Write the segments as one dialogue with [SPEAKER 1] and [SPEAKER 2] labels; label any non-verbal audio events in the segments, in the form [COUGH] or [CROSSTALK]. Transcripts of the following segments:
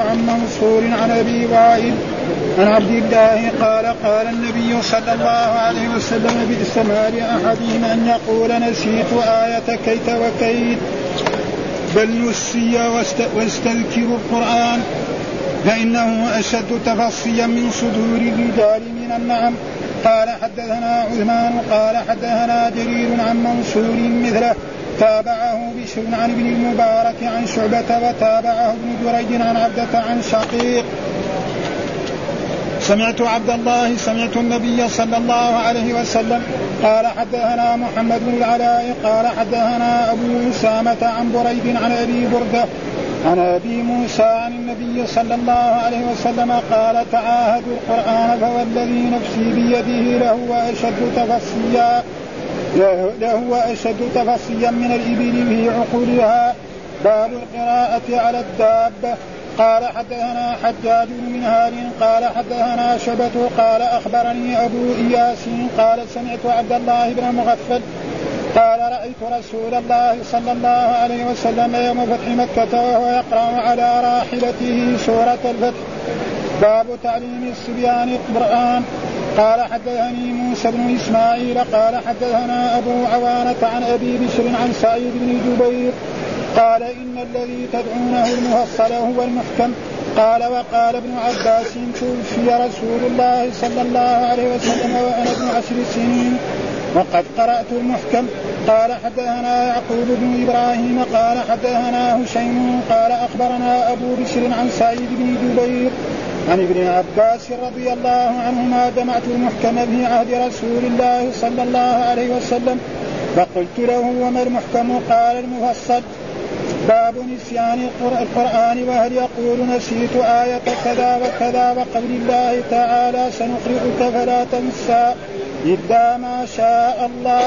[SPEAKER 1] عن منصور عن أبي وائل عن عبد الله قال قال النبي صلى الله عليه وسلم بئس ما لاحدهم أن يقول نسيت آية كيت وكيت بل نسي واستذكر القرآن فإنه أشد تفصيا من صدور الرجال من النعم. قال حدثنا عثمان قال حدثنا جرير عن منصور مثله تابعه بشر عن ابن المبارك عن شعبة وتابعه ابن جريج عن عبدة عن شقيق. سمعت عبد الله سمعت النبي صلى الله عليه وسلم قال حدثنا محمد بن العلاء قال حدثنا أبو أسامة عن بريد عن أبي بردة عن أبي موسى عن النبي صلى الله عليه وسلم قال تعاهدوا القرآن فوالذي نفسي بيده لهو أشد تفصيا لهو أشد تفصيا من الإبل في عقولها باب القراءة على الدابة قال حدثنا حجاج بن منهار قال حدثنا شبة قال أخبرني أبو إياس قال سمعت عبد الله بن مغفل قال رأيت رسول الله صلى الله عليه وسلم يوم فتح مكة وهو يقرأ على راحلته سورة الفتح. باب تعليم الصبيان القرآن. قال حدثني موسى بن إسماعيل قال حدثنا أبو عوانة عن أبي بشر عن سعيد بن جبير قال إن الذي تدعونه المفصل هو المحكم. قال وقال ابن عباس توفي رسول الله صلى الله عليه وسلم وأنا ابن عشر سنين وقد قرأت المحكم. قال حدثنا يعقوب بن إبراهيم قال حدثنا هشيم قال أخبرنا أبو بشر عن سعيد بن جبير عن ابن عباس رضي الله عنهما جمعت المحكم في عهد رسول الله صلى الله عليه وسلم فقلت له وما المحكم قال المفصل باب نسيان القرآن وهل يقول نسيت آية كذا وكذا وقول الله تعالى سنقرئك فلا تنسى إلا ما شاء الله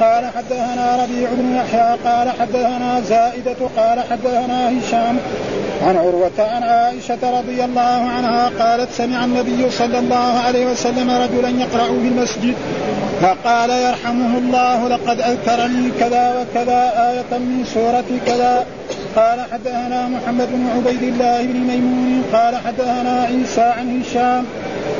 [SPEAKER 1] قال حدثنا ربيع بن يحيى قال حدثنا زائدة قال حدثنا هشام عن عروة عن عائشة رضي الله عنها قالت سمع النبي صلى الله عليه وسلم رجلا يقرأ في المسجد فقال يرحمه الله لقد أذكرني كذا وكذا آية من سورة كذا. قال حدثنا محمد بن عبيد الله بن ميمون. قال حدثنا عيسى عن هشام.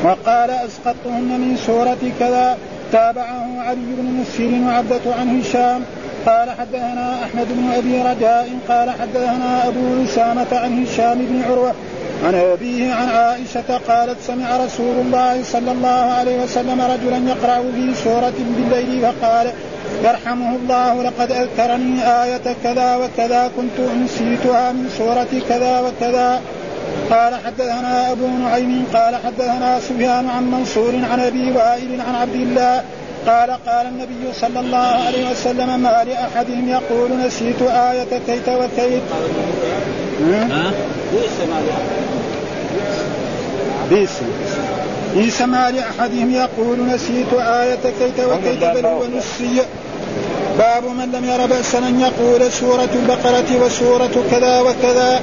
[SPEAKER 1] وقال أسقطتهن من سورة كذا. تابعه علي بن مسير وعبدة عن هشام. قال حدثنا أحمد بن أبي رجاء قال حدثنا أبو أسامة عن هشام بن عروة عن أبيه عن عائشة قالت سمع رسول الله صلى الله عليه وسلم رجلا يقرأ في سورة بالليل فقال يرحمه الله لقد أذكرني آية كذا وكذا كنت أنسيتها من سورة كذا وكذا. قال حدثنا أبو نعيم قال حدثنا سفيان عن منصور عن أبي وائل عن عبد الله قال قال النبي صلى الله عليه وسلم ما لأحدهم يقول نسيت آية كيت وكيت بئس بئس ما لأحدهم يقول نسيت آية كيت وكيت بل هو نسي. باب من لم ير بأسا أن يقول سورة البقرة وسورة كذا وكذا.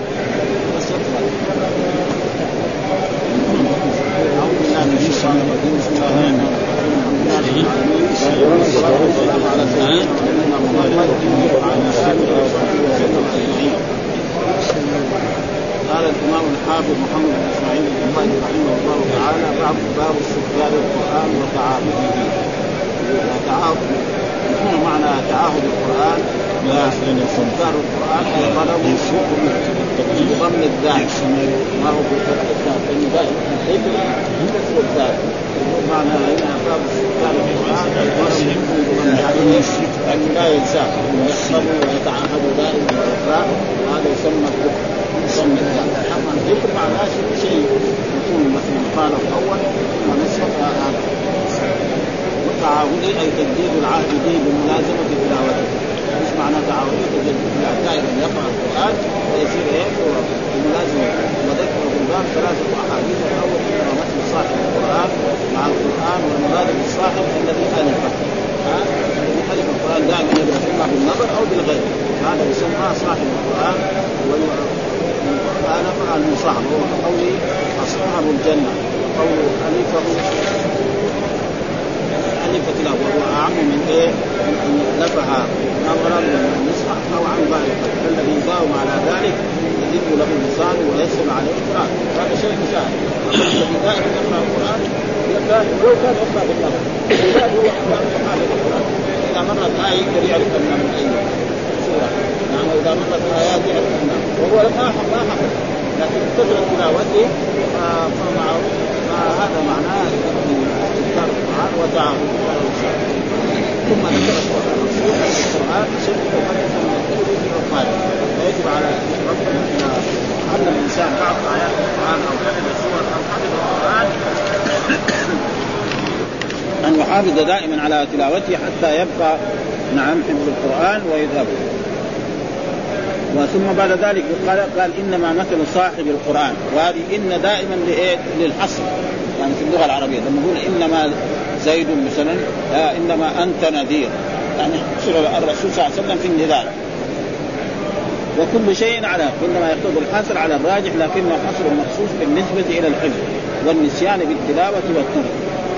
[SPEAKER 2] قال الإمام الحافظ محمد بن إسماعيل البخاري رحمه الله تعالى باب باب استقبال القران وتعاهده وتعاهد معنى تعاهد القرآن واستنكار القرآن اي طلبه بضم الذات ما هو بفتح الذات لأنه دائما الحكم كسر الذات معنى هنا باب استنكار القران ان لا ينساه يحفظه ويتعهد دائما الاقراء هذا يسمى يسمى الذات اما الذكر معناه شيء يكون مثلا قال الأول ثم نسخ هذا تعاهدي اي تجديد العهد به بملازمه تلاوته تعاهدي تجديد العهد دائما يقرأ القرآن ويصير إيه؟ بملازمه وذكر في الباب ثلاثة أحاديث الأول انه مثل صاحب القرآن مع القرآن والمراد بالصاحب الذي الفه الذي الف القرآن دائما يدرس اما بالنظر أو بالغير هذا يسمى صاحب القرآن. والقران مع المصاحب هو قولي أصحاب الجنة. قول الفه ألفت له وهو أعم من إيه؟ نفع نظرا من النصح أو عن ذلك الذي يداوم على ذلك يزيد له لسانه ويسهل عليه القرآن. هذا شيء سهل الذي دائما يقرأ القرآن ولو كان يقرأ الزاد هو حافظ القران إذا مرت آية يقدر يعرف انها من اي سورة. يعني إذا مرت آيات يعرف انها وهو ما ما حفظ لكن كثرة تلاوته فمع هذا معناه اذكار القران وتعاون ثم ذكر القران شرك وفتح من العقال فيجب على ربنا اذا علم الإنسان بعض آيات القرآن أو حفظ السور أو حفظ القرآن أن يحافظ دائما على تلاوته حتى يبقى نعم حفظ القرآن ويذهب. وثم بعد ذلك قال قال إنما مثل صاحب القرآن. وهذه إن دائما؟ للحصر. يعني في اللغة العربية. لما نقول إنما زيد مثلا آه إنما أنت نذير. يعني الرسول صلى الله عليه وسلم في النذار. وكل شيء على انما يقتضي الحصر على الراجح لكنه حصر مخصوص بالنسبة إلى الحفظ والنسيان بالتلاوة والترك.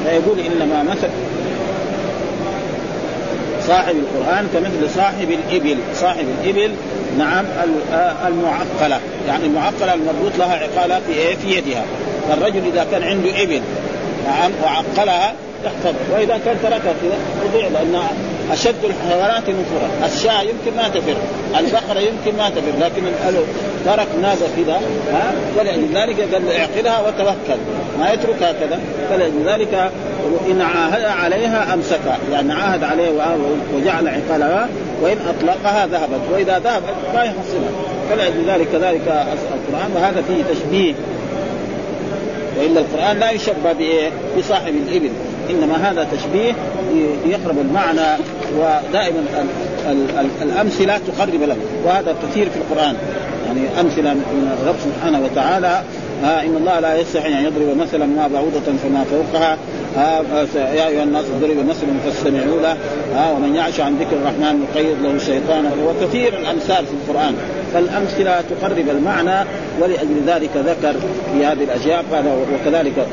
[SPEAKER 2] فيقول إنما مثل صاحب القرآن كمثل صاحب الإبل. صاحب الإبل نعم المعقلة. يعني المعقلة المربوط لها عقالات في إيه؟ في يدها. فالرجل إذا كان عنده إبل نعم وعقلها يحفظ وإذا كان تركها كذا تضيع لأن أشد الحيوانات نفورا. الشاة يمكن ما تفر البقرة يمكن ما تفر لكن ترك ناقة كذا ها؟ فلذلك قال اعقلها وتوكل. ما يتركها كذا فلذلك إن عاهد عليها امسكها يعني عاهد عليه وجعل عقالها وإن أطلقها ذهبت. وإذا ذهبت ما يحصلها. فلذلك كذلك القرآن وهذا فيه تشبيه. وإلا القرآن لا يشبه بإيه؟ بصاحب الإبل. إنما هذا تشبيه يقرب المعنى ودائما الأمثلة تقرب له وهذا كثير في القرآن. يعني أمثلة من الرب سبحانه وتعالى ها إن الله لا يستحي أن يضرب مثلا ما بعوضة فما فوقها. ها يا أيها الناس ضرب مثل فاستمعوا له. ها ومن يعش عن ذكر الرحمن نقيض له شيطانا وكثير الأمثال في القرآن. فالأمثلة تقرب المعنى ولأجل ذلك ذكر في هذه الاشياء قال وكذلك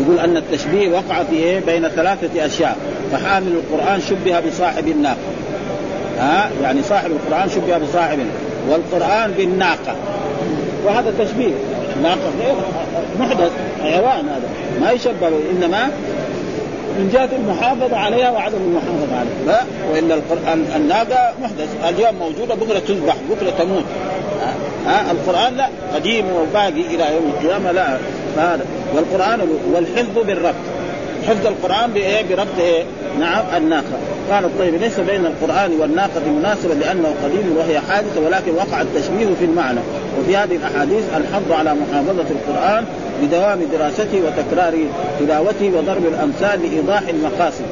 [SPEAKER 2] يقول أن التشبيه وقع في إيه؟ بين ثلاثة أشياء. فحامل القرآن شبه بصاحب الناقة. ها؟ يعني صاحب القرآن شبه بصاحب والقرآن بالناقة. وهذا تشبيه. الناقه غير محدث. حيوان هذا. ما يشبه إنما من جهة المحافظة عليها وعدم المحافظة عليها. لا وإلا القرآن الناقة محدث. اليوم موجودة بكرة تذبح بكرة تموت. ها؟ القرآن لا. قديم وباقي إلى يوم القيامة لا. هذا والقرآن والحفظ بالربط. حفظ القرآن بإيه؟ بربط إيه؟ نعم الناقة. قال الطيب ليس بين القرآن والناقة مناسبة لأنه قديم وهي حادثة ولكن وقع التشبيه في المعنى. وفي هذه الأحاديث الحظ على محافظة القرآن بدوام دراسته وتكرار تلاوته وضرب الأمثال لإيضاح المقاصد.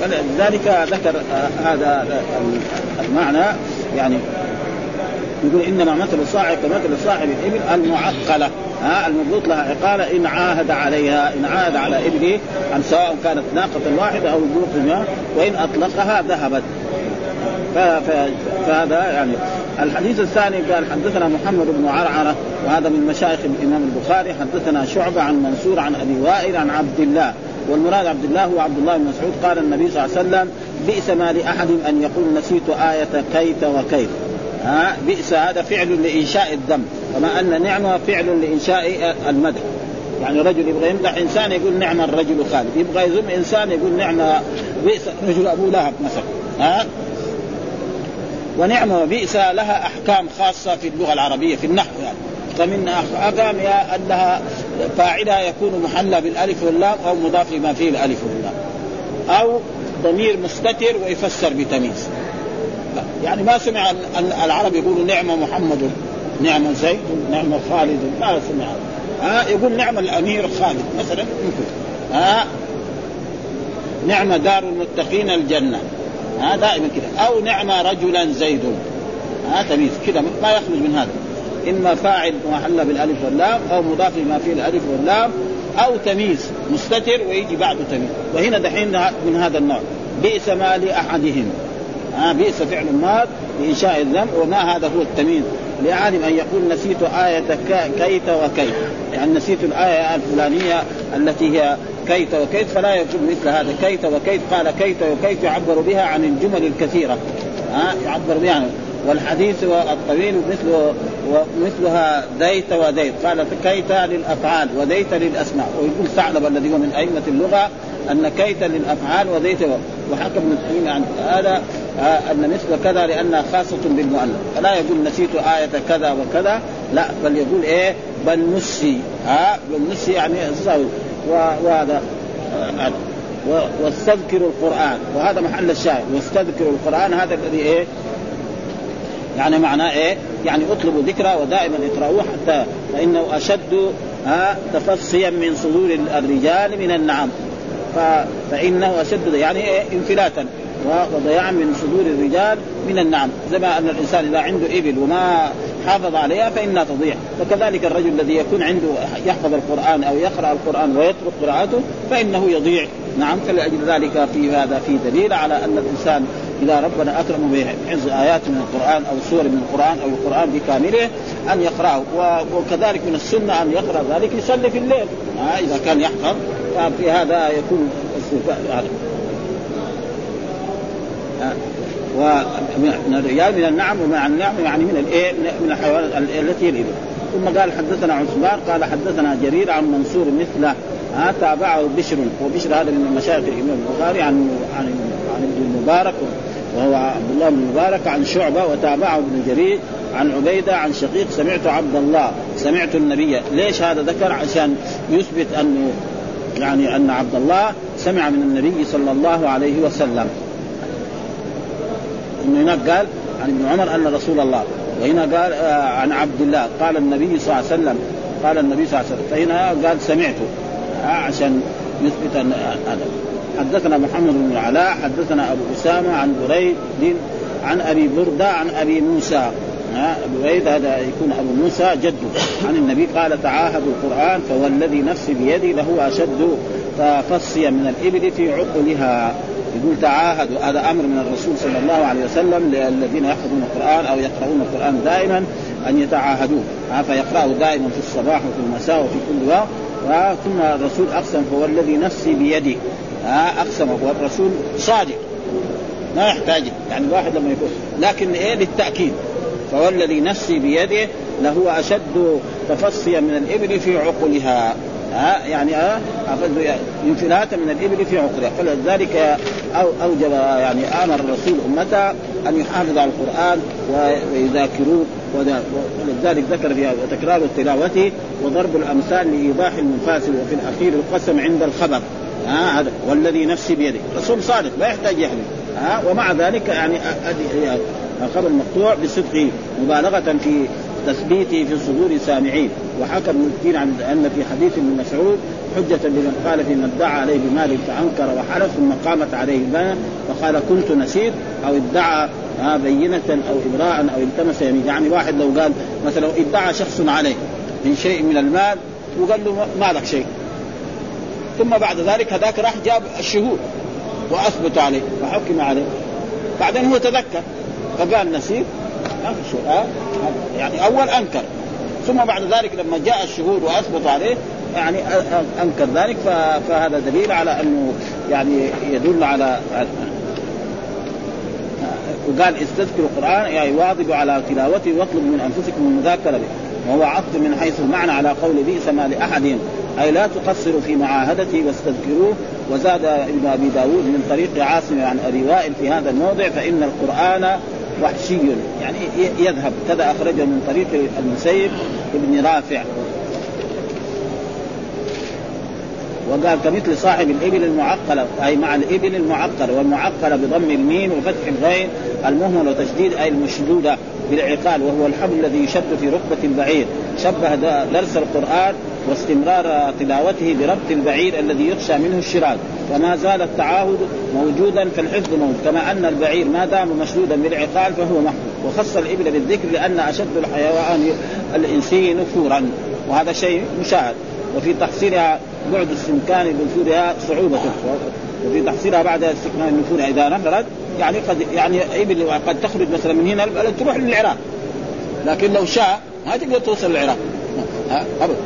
[SPEAKER 2] فلذلك ذكر هذا المعنى. يعني يقول إنما مثل صاحب كمثل صاحب الإبل المعقلة. ها المضبوط لها عقالة إن عاهد عليها إن عاهد على إبله أن سواء كانت ناقة واحدة أو بوق وإن أطلقها ذهبت. فهذا يعني. الحديث الثاني قال حدثنا محمد بن عرعرة وهذا من مشايخ الإمام البخاري. حدثنا شعبة عن منصور عن أبي وائل عن عبد الله. والمراد عبد الله هو عبد الله بن مسعود. قال النبي صلى الله عليه وسلم بئس ما لأحد أن يقول نسيت آية كيت وكيف. ها بئس هذا فعل لإنشاء الذم كما أن نعمة فعل لإنشاء المدح. يعني رجل يبغى يمدح إنسان يقول نعم الرجل خالد. يبغى يذم إنسان يقول نعم بئس رجل أبو لهب مثلا. ها؟ ونعمة وبئس لها أحكام خاصة في اللغة العربية في النحو يعني. فمن أحكام أنها فاعلها يكون محلى بالألف واللام أو مضاف لما فيه الألف واللام. أو ضمير مستتر ويفسر بتمييز. يعني ما سمع العرب يقولوا نعم محمد نعم زيد نعم خالد ما سمع. ها يقول نعم الأمير خالد مثلا. ممكن ها نعم دار المتقين الجنة. ها دائما كذا أو نعم رجلا زيد. ها تمييز كذا ما يخرج من هذا. إما فاعل محل بالألف واللام أو مضاف ما فيه الألف واللام أو تمييز مستتر ويجي بعده تمييز. وهنا دحين من هذا النوع. بئس ما لأحدهم. ها بئس فعل ماض لإنشاء الذم وما هذا هو التمييز؟ لأحدهم أن يقول نسيت آية كيت وكيت. يعني نسيت الآية الفلانية التي هي كيت وكيت فلا يقول مثل هذا. كيت وكيت قال كيت وكيت يعبر بها عن الجمل الكثيرة. ها؟ يعبر بها والحديث الطويل مثل ومثلها ديت وديت. قال كيت للأفعال وديت للأسماء. ويقول ثعلب الذي هو من أئمة اللغة أن كيت للأفعال وديت وحكم ابن تيميه عن هذا آه، أن مثل كذا لأنها خاصة بالمؤلف. فلا يقول نسيت آية كذا وكذا لا بل يقول إيه؟ بل نسي. ها بل نسي يعني وهذا آه واستذكر القرآن. وهذا محل الشاهد. واستذكر القرآن هذا الذي إيه؟ يعني معناه إيه؟ يعني اطلبوا ذكرى ودائما اقرأوه حتى فإنه أشد ها تفصيا من صدور الرجال من النعم. فإنه أشد يعني إيه انفلاتا. وضياعا من صدور الرجال من النعم. زي ما أن الإنسان إذا عنده إبل وما حافظ عليها فإنها تضيع. فكذلك الرجل الذي يكون عنده يحفظ القرآن أو يقرأ القرآن ويترك قراءته فإنه يضيع. نعم فلأجل ذلك في هذا في دليل على أن الإنسان إذا ربنا اكرمه بحفظ آيات من القرآن أو سور من القرآن أو القرآن بكامله أن يقرأه. وكذلك من السنة أن يقرأ ذلك يصلي في الليل. آه إذا كان يحفظ ففي هذا يكون ومن الرجال من النعم ومع النعم يعني من الإيه من الحيوانات التي الابل ثم قال حدثنا عثمان قال حدثنا جرير عن منصور مثله ها تابعه بشر وبشر هذا من مشايخ الإمام البخاري عن عن عن ابن المبارك وهو عبد الله بن المبارك عن شعبة وتابعه ابن جرير عن عبيدة عن شقيق سمعت عبد الله سمعت النبي. ليش هذا ذكر؟ عشان يثبت أنه يعني أن عبد الله سمع من النبي صلى الله عليه وسلم. إنه هناك قال عن ابن عمر أن رسول الله وهنا قال آه عن عبد الله قال النبي صلى الله عليه وسلم قال النبي صلى الله عليه وسلم فهنا قال سمعته آه عشان يثبت أن هذا. حدثنا محمد بن العلاء حدثنا أبو أسامة عن بريد عن أبي بردة عن أبي موسى بريد هذا يكون أبو موسى جده عن النبي قال تعاهدوا القرآن فوالذي نفسي بيدي له أشد تفصيا من الإبل في عقلها. يقول تعاهدوا هذا أمر من الرسول صلى الله عليه وسلم للذين يحفظون القرآن أو يقرؤون القرآن دائما أن يتعاهدوه. فيقرأه دائما في الصباح وفي المساء وفي كل وقت ثم الرسول أقسم فهو الذي نفسي بيده أقسم والرسول صادق. ما يحتاج يعني الواحد لما يقول لكن إيه؟ للتأكيد. فهو الذي نفسي بيده لهو أشد تفصيا من الإبل في عقلها. ها يعني ها انفلاتا من الإبل في عقلها فلذلك أو أوجب يعني آمر الرسول أمته أن يحافظ على القرآن ويذاكروه ولذلك ذكر في وتكرار تلاوته وضرب الأمثال لإيضاح المفاسد وفي الأخير القسم عند الخبر. ها هذا والذي نفسي بيده. رسول صادق لا يحتاج يحلف. ها ومع ذلك يعني الخبر مقطوع بصدقه مبالغة في تثبيته في صدور سامعين. وحكم ابن عن أن في حديث ابن مسعود حجة لمن قال في من ادعى عليه بمال فأنكر وحلف ثم قامت عليه البينة فقال كنت نسيت أو ادعى بينة أو إبراء أو التمس يمين يعني واحد لو قال مثلا ادعى شخص عليه من شيء من المال وقال له ما لك شيء. ثم بعد ذلك هذاك راح جاب الشهود واثبتوا عليه فحكم عليه. بعدين هو تذكر فقال نسيت. ما في شيء. آه؟ يعني أول أنكر. ثم بعد ذلك لما جاء الشهود وأثبتوا عليه يعني أنكر ذلك فهذا دليل على أنه يعني يدل على وقال استذكروا القرآن يعني واظبوا على تلاوته واطلبوا من أنفسكم المذاكرة به. وهو عطف من حيث المعنى على قول بئس ما لأحد. أي لا تقصروا في معاهدته واستذكروه. وزاد ابن أبي داود من طريق عاصم عن أبي وائل في هذا الموضع فإن القرآن وحشي يعني يذهب. كذا أخرجه من طريق المسيب ابن رافع. وقال كمثل صاحب الإبل المعقلة أي مع الإبل المعقلة والمعقلة بضم الميم وفتح الغين المهمل وتشديد أي المشدودة. بالعقال وهو الحبل الذي يشد في ركبة البعير. شبه درس القرآن واستمرار تلاوته بربط البعير الذي يخشى منه الشراك وما زال التعاهد موجودا فالحفظ موجود. كما أن البعير ما دام مشدودا بالعقال فهو محفوظ وخص الإبل بالذكر لأن أشد الحيوان الانسي نفورا وهذا شيء مشاهد. وفي تحصيلها بعد السمكان بنفورها صعوبة. وفي تحصيلها بعد استكمال نفورها إذا نفرت يعني قد يعني ابل قد تخرج مثلا من هنا البلد تروح للعراق. لكن لو شاء ما تقدر توصل للعراق. ها؟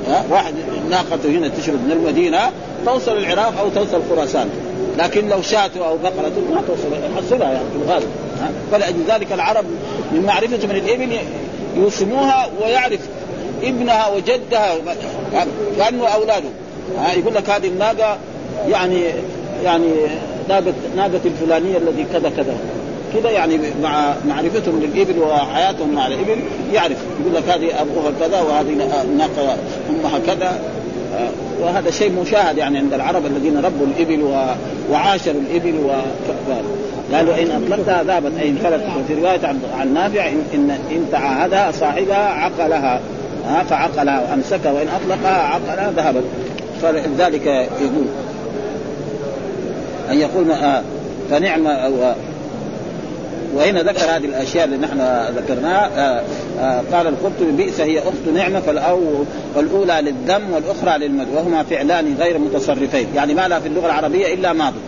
[SPEAKER 2] ها؟ واحد ناقته هنا تشرب من المدينة توصل العراق أو توصل خراسان. لكن لو شاة أو بقره ما توصل. يحصلها يعني في الغالب. فلذلك العرب من معرفتهم من الإبل يوسموها ويعرف ابنها وجدها كأنه أولاده. يقول لك هذه الناقة يعني يعني ناقه ناقه الفلانية الذي كذا كذا. كذا يعني مع معرفتهم للإبل وحياتهم مع الإبل يعرف. يقول لك هذه أبوها كذا وهذه ناقة أمها كذا. آه، وهذا شيء مشاهد يعني عند العرب الذين ربوا الإبل وعاشروا الإبل وكذا قالوا إن أطلقتها ذهبت أي انفلت. وفي رواية عن نافع ان ان تعاهدها صاحبها عقلها. فعقلها وأمسكها. وإن أطلقها عقلها ذهبت. فلذلك يقول أن يقول آه، فنعم وهنا ذكر هذه الأشياء اللي نحن ذكرناها آه آه قال القرطبي بئس هي أخت نعمة فالأو فالاولى للذم والأخرى للمد وهما فعلان غير متصرفين. يعني ما لها في اللغة العربية إلا ماضي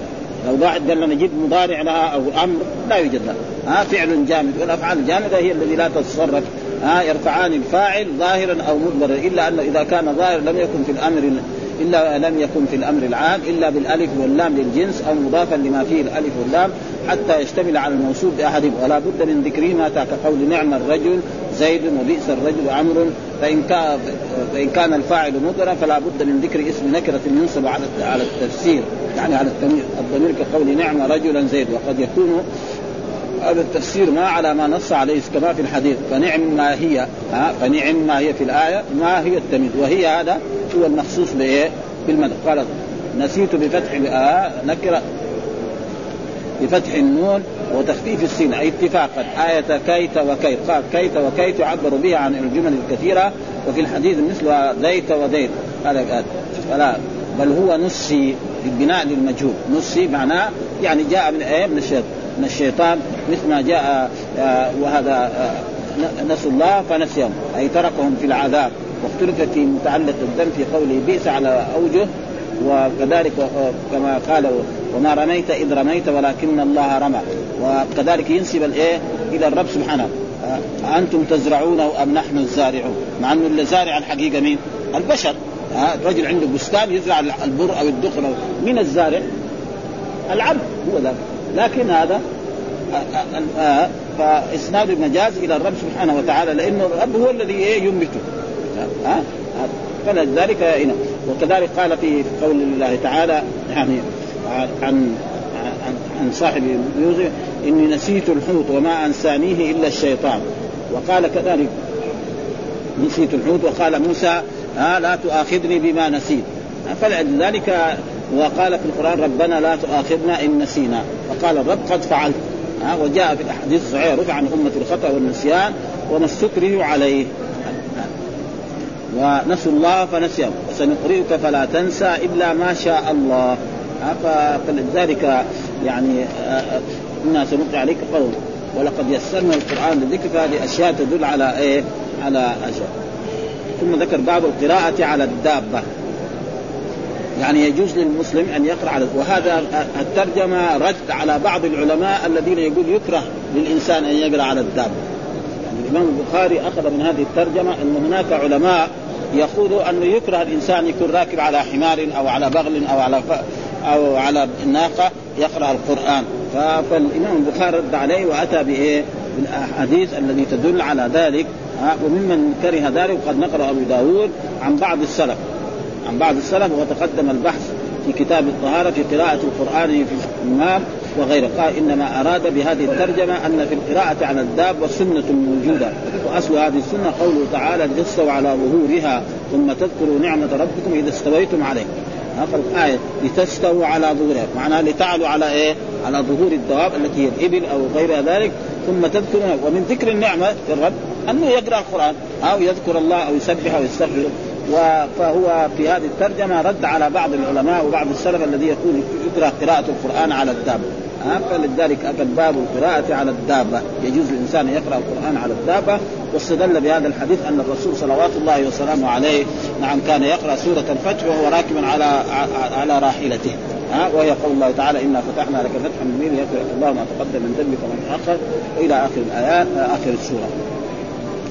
[SPEAKER 2] لو واحد قال لنا نجيب مضارع لها أو أمر لا يوجد لها ها فعل جامد. والأفعال الجامدة هي التي لا تتصرف. ها يرفعان الفاعل ظاهرا أو مضمرا إلا انه إذا كان ظاهر لم يكن في الأمر إلا لم يكن في الأمر العام إلا بالألف واللام للجنس أو مضافا لما فيه الألف واللام حتى يشتمل على الموصول بأحدهم. ولا بد من ذكرهما كقول نعم الرجل زيد وبئس الرجل عمرو. فإن كان فإن كان الفاعل مضرا فلا بد من ذكر اسم نكرة ينصب على على التفسير يعني على الضمير كقول نعم رجلا زيد. وقد يكون هذا التفسير ما على ما نص عليه كما في الحديث. فنعم ما هي ها فنعم ما هي في الآية ما هي التمييز. وهي هذا هو المخصوص بإيه؟ بالمدح. قال نسيت بفتح آه نكرة. بفتح النون وتخفيف السين أي اتفاقا. آية كيت وكيت. قال كيت وكيت يعبر بها عن الجمل الكثيرة وفي الحديث مثل ذيت وديت هذا فلا بل هو نسي بالبناء للمجهول. نسي معناه يعني جاء من إيه؟ من الشيطان. من الشيطان مثل ما جاء آه، وهذا آه، نسوا الله فنسيهم أي تركهم في العذاب. واختلف في متعلق الدم في قوله بئس على أوجه وكذلك آه، كما قال وما رميت إذ رميت ولكن الله رمى. وكذلك ينسب الإيه؟ إلى الرب سبحانه. أنتم تزرعونه أم نحن الزارعون؟ مع أنه اللي زارع الحقيقة مين؟ البشر. الرجل عنده بستان يزرع البر أو الدخن من الزارع؟ العبد هو ذلك لكن هذا فإسناد المجاز إلى الرب سبحانه وتعالى لأنه الرب هو الذي إيه ينبته. ها؟ فلذلك هنا وكذلك قال في قول الله تعالى يعني عن عن عن صاحب يوسف إني نسيت الحوت وما أنسانيه إلا الشيطان. وقال كذلك نسيت الحوت وقال موسى ها لا تؤاخذني بما نسيت. فلذلك وقال في القرآن ربنا لا تؤاخذنا إن نسينا. فقال الرب قد فعلت. ها وجاء في الأحاديث الصحيحة رفع عن أمة الخطأ والنسيان وما استكرهوا عليه. ونسوا الله فنسيهم. وسنقرئك فلا تنسى إلا ما شاء الله. فلذلك يعني إنا سنقرئ عليك قول. ولقد يسرنا القرآن للذكر فهذه أشياء تدل على إيه؟ على أشياء. ثم ذكر باب القراءة على الدابة. يعني يجوز للمسلم أن يقرأ على وهذا الترجمة رد على بعض العلماء الذين يقول يكره للإنسان أن يقرأ على الدابه يعني الإمام البخاري أخذ من هذه الترجمة أن هناك علماء يقولوا أنه يكره الإنسان يكون راكب على حمار أو على بغل أو على ف... أو على ناقة يقرأ القرآن. فالإمام البخاري رد عليه وأتى بإيه؟ بالأحاديث التي تدل على ذلك. وممن كره ذلك وقد نقل أبو داود عن بعض السلف. عن بعض السلف وتقدم البحث في كتاب الطهارة في قراءة القرآن في الإمام وغيره. قال إنما أراد بهذه الترجمة أن في القراءة على الداب سنة موجودة. وأصل هذه السنة قوله تعالى لتستوى على ظهورها ثم تذكروا نعمة ربكم إذا استويتم عليه فالآية لتستووا على ظهورها. معناها لتعلوا على إيه؟ على ظهور الدواب التي هي الإبل أو غير ذلك. ثم تذكروا ومن ذكر النعمة في الرب أنه يقرأ القرآن. أو يذكر الله أو يسبح أو يستغفر. فهو في هذه الترجمة رد على بعض العلماء وبعض السلف الذي يقول يقرأ قراءة القرآن على الدابة. فلذلك أتى باب القراءة على الدابة. يجوز للإنسان أن يقرأ القرآن على الدابة. واستدل بهذا الحديث أن الرسول صلوات الله وسلامه عليه نعم كان يقرأ سورة الفتح وهو راكبا على على راحلته. ها؟ وهي قول الله تعالى إنا فتحنا لك فتحا مبينا. يغفر الله ما تقدم من ذنبك وما تاخر إلى آخر الآيات آخر السورة.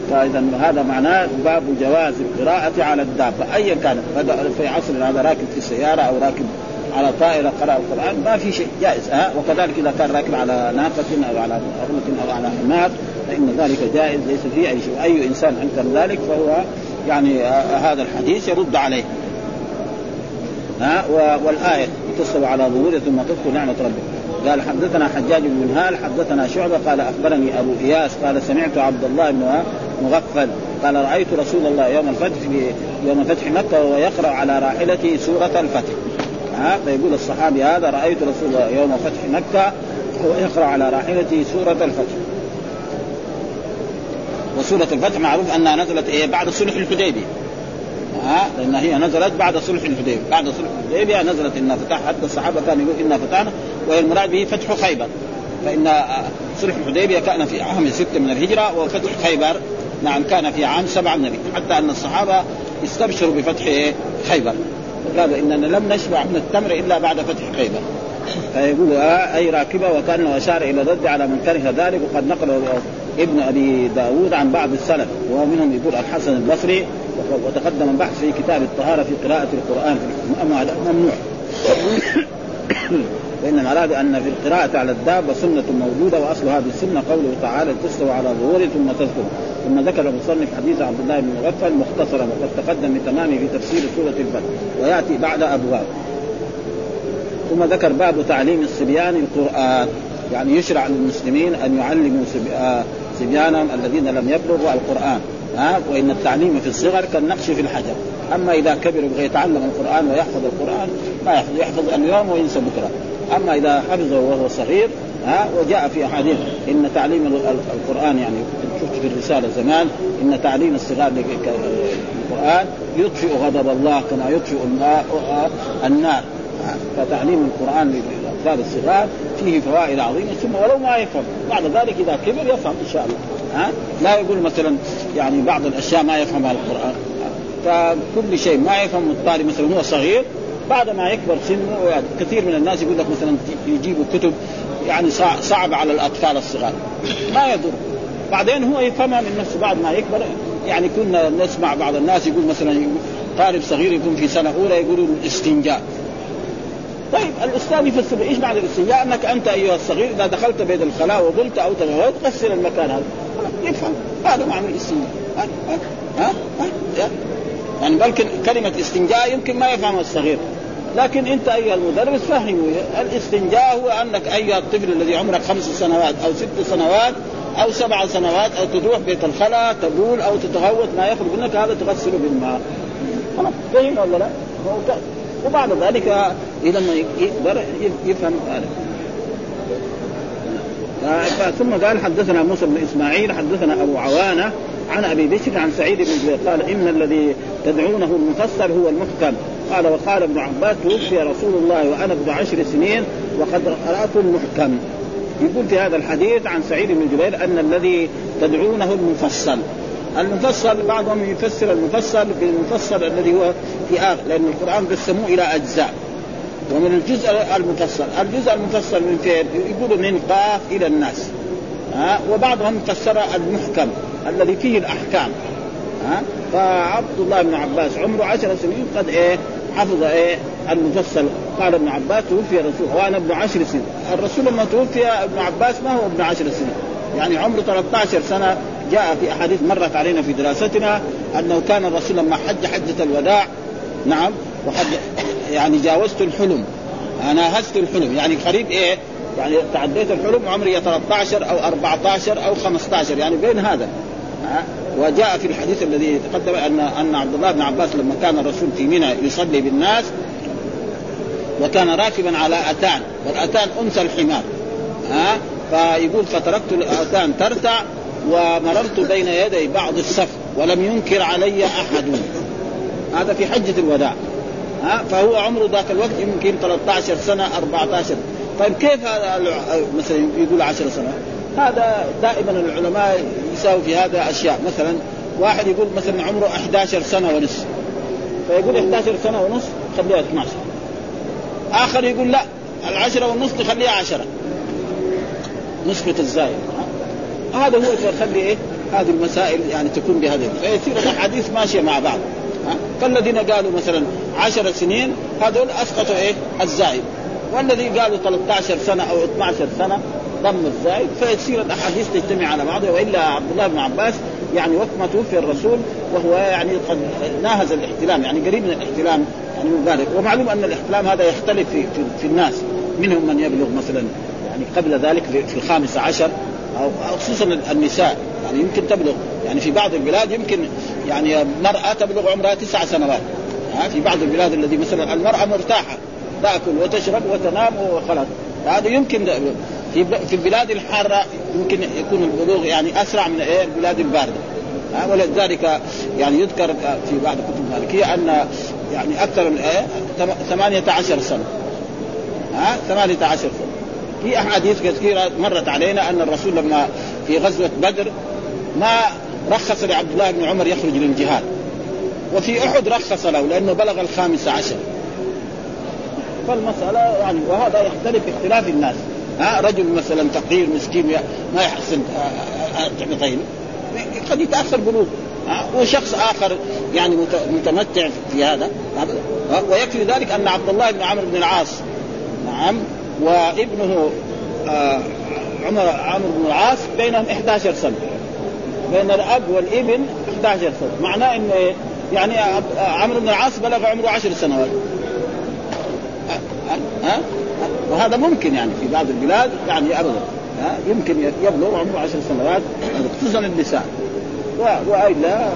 [SPEAKER 2] فاذا هذا معناه باب جواز القراءة على الدابة. ايا كانت في عصر هذا راكب في السيارة أو راكب على طائرة قرأ القرآن ما في شيء جائز. ها؟ وكذلك إذا كان راكب على ناقة أو على أغلة أو على حمار فإن ذلك جائز ليس فيه أي شيء. أي إنسان انكر ذلك فهو يعني هذا الحديث يرد عليه. ها؟ والآية تستوى على ظهوره ثم تذكر نعمة ربك. قال حدثنا حجاج بن هال حدثنا شعبة قال أخبرني أبو إياس قال سمعت عبد الله بن مغفل. قال رأيت رسول الله يوم الفتح في يوم فتح مكة وهو يقرأ على راحلته سورة الفتح. ها؟ فيقول الصحابي هذا رأيت رسول الله يوم فتح مكة وهو يقرأ على راحلته سورة الفتح. وسورة الفتح معروف أنها نزلت إيه؟ بعد صلح الحديبية. ها؟ لأن هي نزلت بعد صلح الحديبية. بعد صلح الحديبية نزلت انها فتح حتى الصحابة كانوا يقول انها فتحنا والمراد به فتح خيبر. فإن صلح الحديبية كان في عام ستة من الهجرة وفتح خيبر. نعم كان في عام من الهجره حتى أن الصحابة استبشروا بفتح؟ خيبر قالوا إننا لم نشبع من التمر إلا بعد فتح خيبر فيقول آه أي راكبة وكانه اشار إلى الرد على من كره ذلك وقد نقل ابن أبي داود عن بعض السلف وهو منهم يقول الحسن البصري وتقدم البحث في كتاب الطهارة في قراءة القرآن ممنوع وانما اراد أن في القراءة على الدابه سنه موجودة وأصل هذه السنة قوله تعالى تستوى على ظهوره ثم تذكر. ثم ذكر المصنف حديث عبد الله بن مغفل مختصرا وقد تقدم بتمامه في تفسير سورة الفتح ويأتي بعد أبواب. ثم ذكر باب تعليم الصبيان القرآن يعني يشرع للمسلمين أن يعلموا صبيانهم الذين لم يبلغوا القرآن. ها؟ وإن التعليم في الصغر كالنقش في الحجر. أما إذا كبر يبغى يتعلم القرآن ويحفظ القرآن ما يحفظ يحفظ اليوم وينسى بكرة. أما إذا حفظه وهو صغير ها وجاء في أحاديث إن تعليم القرآن يعني شفت في الرسالة زمان إن تعليم الصغار للقران يطفئ غضب الله كما يطفئ النار. فتعليم القرآن للأطفال الصغار فيه فوائد عظيمة ثم ولو ما يفهم. بعد ذلك إذا كبر يفهم إن شاء الله. ها لا يقول مثلا يعني بعض الأشياء ما يفهمها القرآن. فكل شيء ما يفهم الطالب مثلا هو صغير بعد ما يكبر سنه كثير من الناس يقول لك مثلا يجيبوا كتب يعني صعب على الأطفال الصغار. ما يضر. بعدين هو يفهمها من نفسه بعد ما يكبر. يعني كنا نسمع بعض الناس يقول مثلا طالب صغير يكون في سنة أولى يقولوا الاستنجاء طيب الأستاذ يفسر إيش معنى الاستنجاء؟ أنك أنت أيها الصغير إذا دخلت بيت الخلاء وبلت أو تغيرت غسل المكان هذا. يفهم. هذا معنى الاستنجاء. ها؟ ها؟ ها؟ يعني بل كلمة استنجاء يمكن ما يفهمها الصغير. لكن انت ايها المدرس فهمه الاستنجاء هو انك ايها الطفل الذي عمرك خمس سنوات أو ست سنوات أو سبع سنوات أو تروح بيت الخلاء تبول أو تتغوط ما يخرج منك هذا تغسله بالماء. خلاص فهم ولا لا؟ وبعد ذلك اذا يقدر يفهم هذا. ثم قال حدثنا موسى بن إسماعيل حدثنا أبو عوانة عن أبي بشر عن سعيد بن جبير قال إن الذي تدعونه المفسر هو المحكم. قال وقال ابن عباس توفي رسول الله وأنا ابن عشر سنين وقد قرات المحكم. يقول في هذا الحديث عن سعيد بن جبير أن الذي تدعونه المفصل. المفصل بعضهم يفسر المفصل بالمفصل الذي هو في آخر لأن القرآن قسموه إلى أجزاء. ومن الجزء المفصل الجزء المفصل من فين يقولوا من قاف إلى الناس. ها؟ وبعضهم فسر المحكم الذي فيه الأحكام. ها؟ فعبد الله بن عباس عمره عشر سنين قد إيه؟ حفظ إيه المفصل. قال ابن عباس توفي رسول وأنا ابن عشر سنين. الرسول لما توفي ابن عباس ما هو ابن عشر سنين. يعني عمره 13 سنة جاء في أحاديث مرت علينا في دراستنا أنه كان الرسول لما حج حجة الوداع نعم وحج يعني جاوزت الحلم. أنا هزت الحلم. يعني قريب إيه يعني تعديت الحلم عمري 13 أو 14 أو 15 يعني بين هذا. وجاء في الحديث الذي تقدم أن أن عبد الله بن عباس لما كان الرسول في منى يصلي بالناس وكان راكبا على أتان والأتان أنثى الحمار ها؟ فيقول فتركت الأتان ترتع ومررت بين يدي بعض الصف ولم ينكر علي أحد. هذا في حجة الوداع ها؟ فهو عمره ذاك الوقت يمكن 13 سنة 14 طيب كيف هذا مثلا يقول 10 سنوات هذا دائما العلماء يساوي في هذا أشياء. مثلا واحد يقول مثلا عمره 11 سنة ونصف فيقول 11 سنة ونصف خليها 12 آخر يقول لا العشرة والنصف تخليها عشرة. نسبة الزايد هذا هو يخلي إيه؟ هذه المسائل يعني تكون بهذه. فيصير الاحاديث ماشيه مع بعض. كالذين قالوا مثلا عشر سنين هذول أسقطوا إيه؟ الزائد. والذي قالوا 13 سنة أو 12 سنة ضم الزائد فيصير الأحاديث تجتمع على بعضها وإلا عبد الله بن عباس يعني وقت ما توفي الرسول وهو يعني قد ناهز الاحتلام يعني قريب من الاحتلام يعني مبالغ ومعلوم أن الاحتلام هذا يختلف في, في, في الناس. منهم من يبلغ مثلا يعني قبل ذلك في الخامس عشر أو خصوصا النساء يعني يمكن تبلغ. يعني في بعض البلاد يمكن يعني مرأة تبلغ عمرها تسع سنوات. في بعض البلاد الذي مثلا المرأة مرتاحة تأكل وتشرب وتنام وخلاص. هذا يمكن في البلاد الحارة يمكن يكون البلوغ يعني أسرع من إيه؟ البلاد الباردة. ولذلك يعني يذكر في بعض الكتب المالكية أن يعني أكثر من إيه؟ 18 سنة. ها 18 سنة. في أحاديث كثيرة مرت علينا أن الرسول لما في غزوة بدر ما رخص لعبد الله بن عمر يخرج للجهاد. وفي أحد رخص له لأنه بلغ الخامس عشر. فالمسألة يعني وهذا يختلف باختلاف الناس. ها رجل مثلا فقير مسكين ما يحسن طيب. قد يتأخر بلوغ وشخص آخر يعني متمتع في هذا ويكفي ذلك أن عبد الله بن عمرو بن العاص نعم وابنه آه عمر عمرو بن العاص بينهم 11 سنة. بين الأب والابن 11 سنة. معناه انه يعني عمرو بن العاص بلغ عمره 10 سنوات. ها؟ وهذا ممكن يعني في بعض البلاد يعني ابدا يمكن يبلغ عمره 10 سنوات خصوصا النساء. والا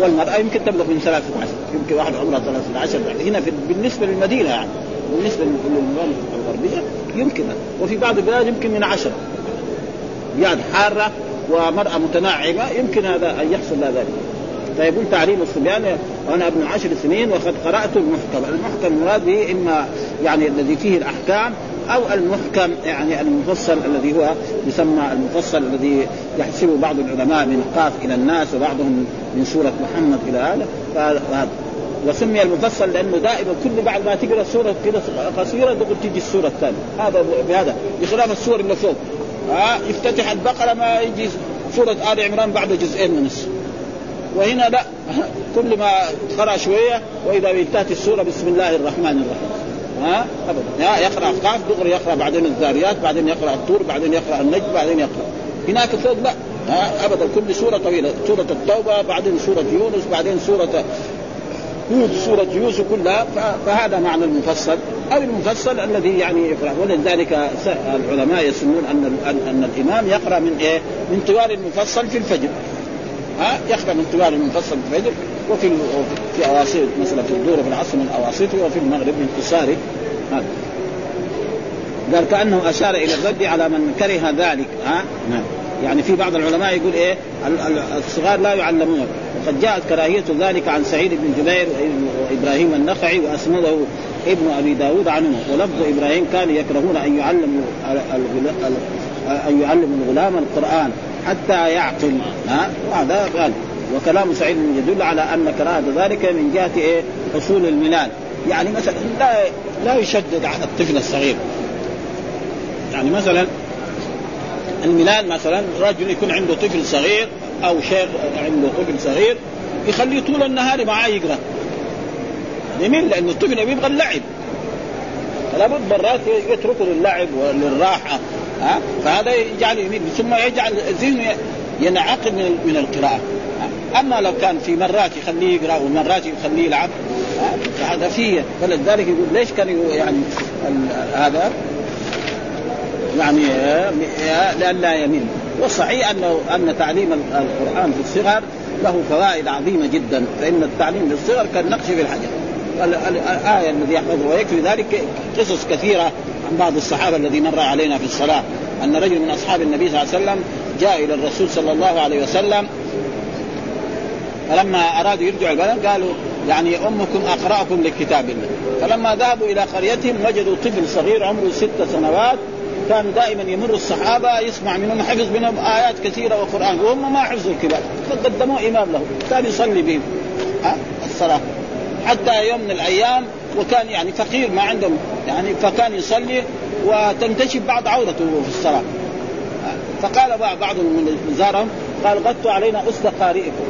[SPEAKER 2] والمرأة يمكن تبلغ من 13 يمكن واحد عمره 13 هنا في بالنسبة للمدينة يعني بالنسبة للممالك الغربية يمكن. وفي بعض البلاد يمكن من عشره بلاد حارة ومرأة متناعمة يمكن هذا أن يحصل ذلك. فيقول تعليم الصبيان وأنا ابن عشر سنين وقد قرأت المحكم، المحكم المراد به إما يعني الذي فيه الأحكام أو المحكم يعني المفصل الذي هو يسمى المفصل الذي يحسبه بعض العلماء من قاف إلى الناس وبعضهم من سورة محمد إلى هذا. فهذا وسمي المفصل لأنه دائما كل بعد ما تقرأ سوره كده قصيرة تقول تيجي السورة الثانية. هذا بهذا. بخلاف السور اللي فوق. ها يفتتح البقرة ما يجي سورة آل عمران بعد جزئين من السورة. وهنا لا. [LAUGHS] كل ما قرا شوية وإذا انتهت السورة بسم الله الرحمن الرحيم. ها؟ ابدا. يقرأ قاف دغري يقرأ بعدين الذاريات بعدين يقرأ الطور بعدين يقرأ النجم بعدين يقرأ. هناك فوق لا. ها؟ ابدا. كل سورة طويلة. سورة التوبة بعدين سورة يونس بعدين سورة هود سورة يوسف كلها. فهذا معنى المفصل أو المفصل الذي يعني يقرأ. ولذلك العلماء يسمون أن أن الإمام يقرأ من إيه؟ من طوال المفصل في الفجر. ها يقرأ من طوال المفصل في الفجر وفي في أواسط مثلا في الظهر في العصر من أواسطه وفي المغرب من قصاره هذا. قال كأنه أشار إلى الرد على من كره ذلك ها؟ نعم. يعني في بعض العلماء يقول إيه الصغار لا يعلمون. وقد جاءت كراهية ذلك عن سعيد بن جبير وإبراهيم النخعي وأسنده ابن أبي داود عنه. ولفظ إبراهيم كان يكرهون أن يعلموا أن يعلموا الغلام القرآن. حتى يعقل ها؟ وهذا قال. وكلام سعيد يدل على أن كراهة ذلك من جهة إيه؟ حصول الميلاد يعني مثلا لا لا يشدد على الطفل الصغير. يعني مثلا الميلاد مثلا رجل يكون عنده طفل صغير أو شيخ عنده طفل صغير يخليه طول النهار معاه يقرأ. يميل لأن الطفل يبغى اللعب. لابد مرات يتركه للعب وللراحة. ها؟ فهذا يجعل يميل ثم يجعل ذهنه ينعقد من من القراءة. أما لو كان في مرات يخليه يقرأ ومرات يخليه يلعب فهذا فيه فلذلك يقول ليش كان يعني هذا؟ يعني لأن لا يمين والصحيح انه أن تعليم القرآن في الصغر له فوائد عظيمة جدا فإن التعليم في الصغر كالنقش في الحجر. الآية الذي يحفظه ويكفي ذلك قصص كثيرة عن بعض الصحابة الذي مر علينا في الصلاة أن رجل من أصحاب النبي صلى الله عليه وسلم جاء إلى الرسول صلى الله عليه وسلم فلما أرادوا يرجعوا البلد قالوا يعني أمكم أقرأكم لكتاب الله. فلما ذهبوا إلى قريتهم وجدوا طفل صغير عمره ست سنوات كان دائما يمر الصحابة يسمع منهم حفظ منهم آيات كثيرة وقرآن وهم ما حفظوا الكبار فقدموه إمام له كان يصلي بهم الصلاة. حتى يوم من الأيام وكان يعني فقير ما عندهم يعني فكان يصلي وتنتشف بعض عورته في الصلاة. فقال بعض من زارهم قال غطوا علينا أسد قارئكم.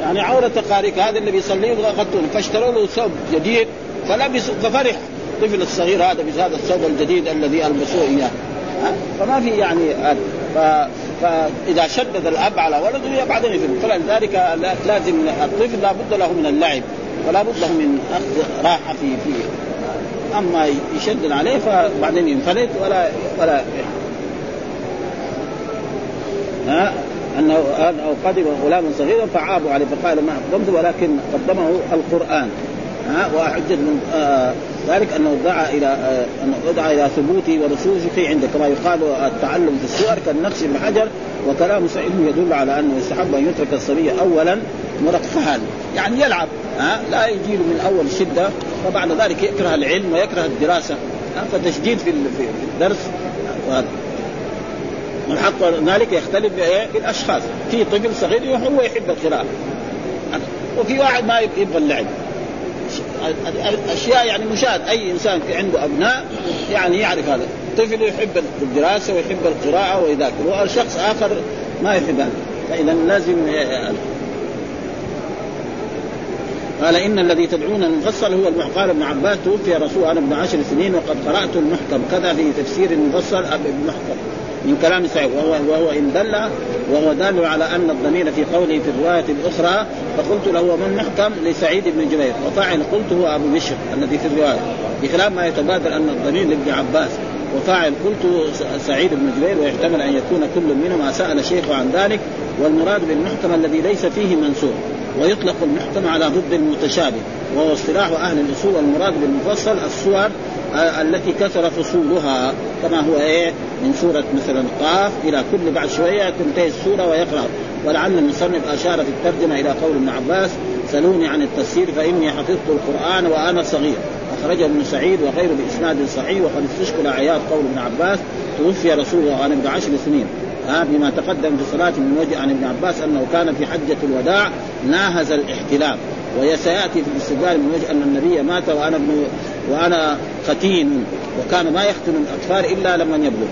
[SPEAKER 2] يعني عورة قارئك هذا اللي بيصلي غطوا فاشتروا له ثوب جديد فلبس ففرح. الطفل الصغير هذا بهذا الثوب الجديد الذي ألبسوه إياه. فما في يعني ف... فاذا شدد الأب على ولده بعدين يفهم فلذلك لازم الطفل لابد له من اللعب. ولا بد له من اخذ راحة في في أما يشدد عليه فبعدين ينفلت ولا ولا ها؟ انه أنه قدم غلام صغيرا فعابوا عليه فقال ما قدمت ولكن قدمه القرآن. ها؟ وحجة من آه ذلك أنه دعا إلى آه أنه دعا إلى ثبوته ورسوله عنده كما يقال التعلم في السور كالنقش بالحجر وكلام سعيد يدل على أنه يستحب أن يترك الصبي اولا مرفها يعني يلعب ها لا يجي من أول شدة وبعد ذلك يكره العلم ويكره الدراسة. فتشديد في الدرس. وهذا والحق ذلك يختلف بالاشخاص في طفل صغير هو يحب القراءة. وفي واحد ما يبغى اللعب. اشياء يعني مشاهد. أي إنسان عنده أبناء يعني يعرف هذا. طفل يحب الدراسة ويحب القراءة ويذاكر وشخص آخر ما يحب هذا. فإذا لازم قال إن الذي تدعون المفصل هو المحقار ابن عباس توفي رسول أنا ابن عشر سنين وقد قرأت المحكم. كذا في تفسير المفصل. المحكم. من كلام سعيد وهو وهو إن دل وهو دال على أن الضمير في قوله في الرواية الأخرى فقلت له من محكم لسعيد بن جبير وفاعل قلت هو أبو بشر الذي في الرواية بخلاف ما يتبادر أن الضمير لابن عباس وفاعل قلت سعيد بن جبير ويحتمل أن يكون كل منهما سأل شيخه عن ذلك والمراد بالمحكم الذي ليس فيه منسوب ويطلق المحكم على ضد المتشابه وهو اصطلاح أهل الأصول والمراد بالمفصل الصور التي كثر فصولها كما هو إيه من سورة مثلا قاف إلى كل بعد شوية تنتهي السورة ويقرأ. ولعل المصنف أشار في الترجمة إلى قول ابن عباس سلوني عن التفسير فإني حفظت القرآن وأنا صغير. أخرجه ابن سعيد وغيره بإسناد صحيح وقد استشكل عياض قول ابن عباس توفي رسول الله وأنا ابن عشر سنين. بما تقدم في صلاة من وجه عن ابن عباس أنه كان في حجة الوداع ناهز الاحتلام وسياتي في الاستدلال من وجه أن النبي مات وأنا ابن وأنا ختين وكان ما يختن الأطفال إلا لمن يبلغ.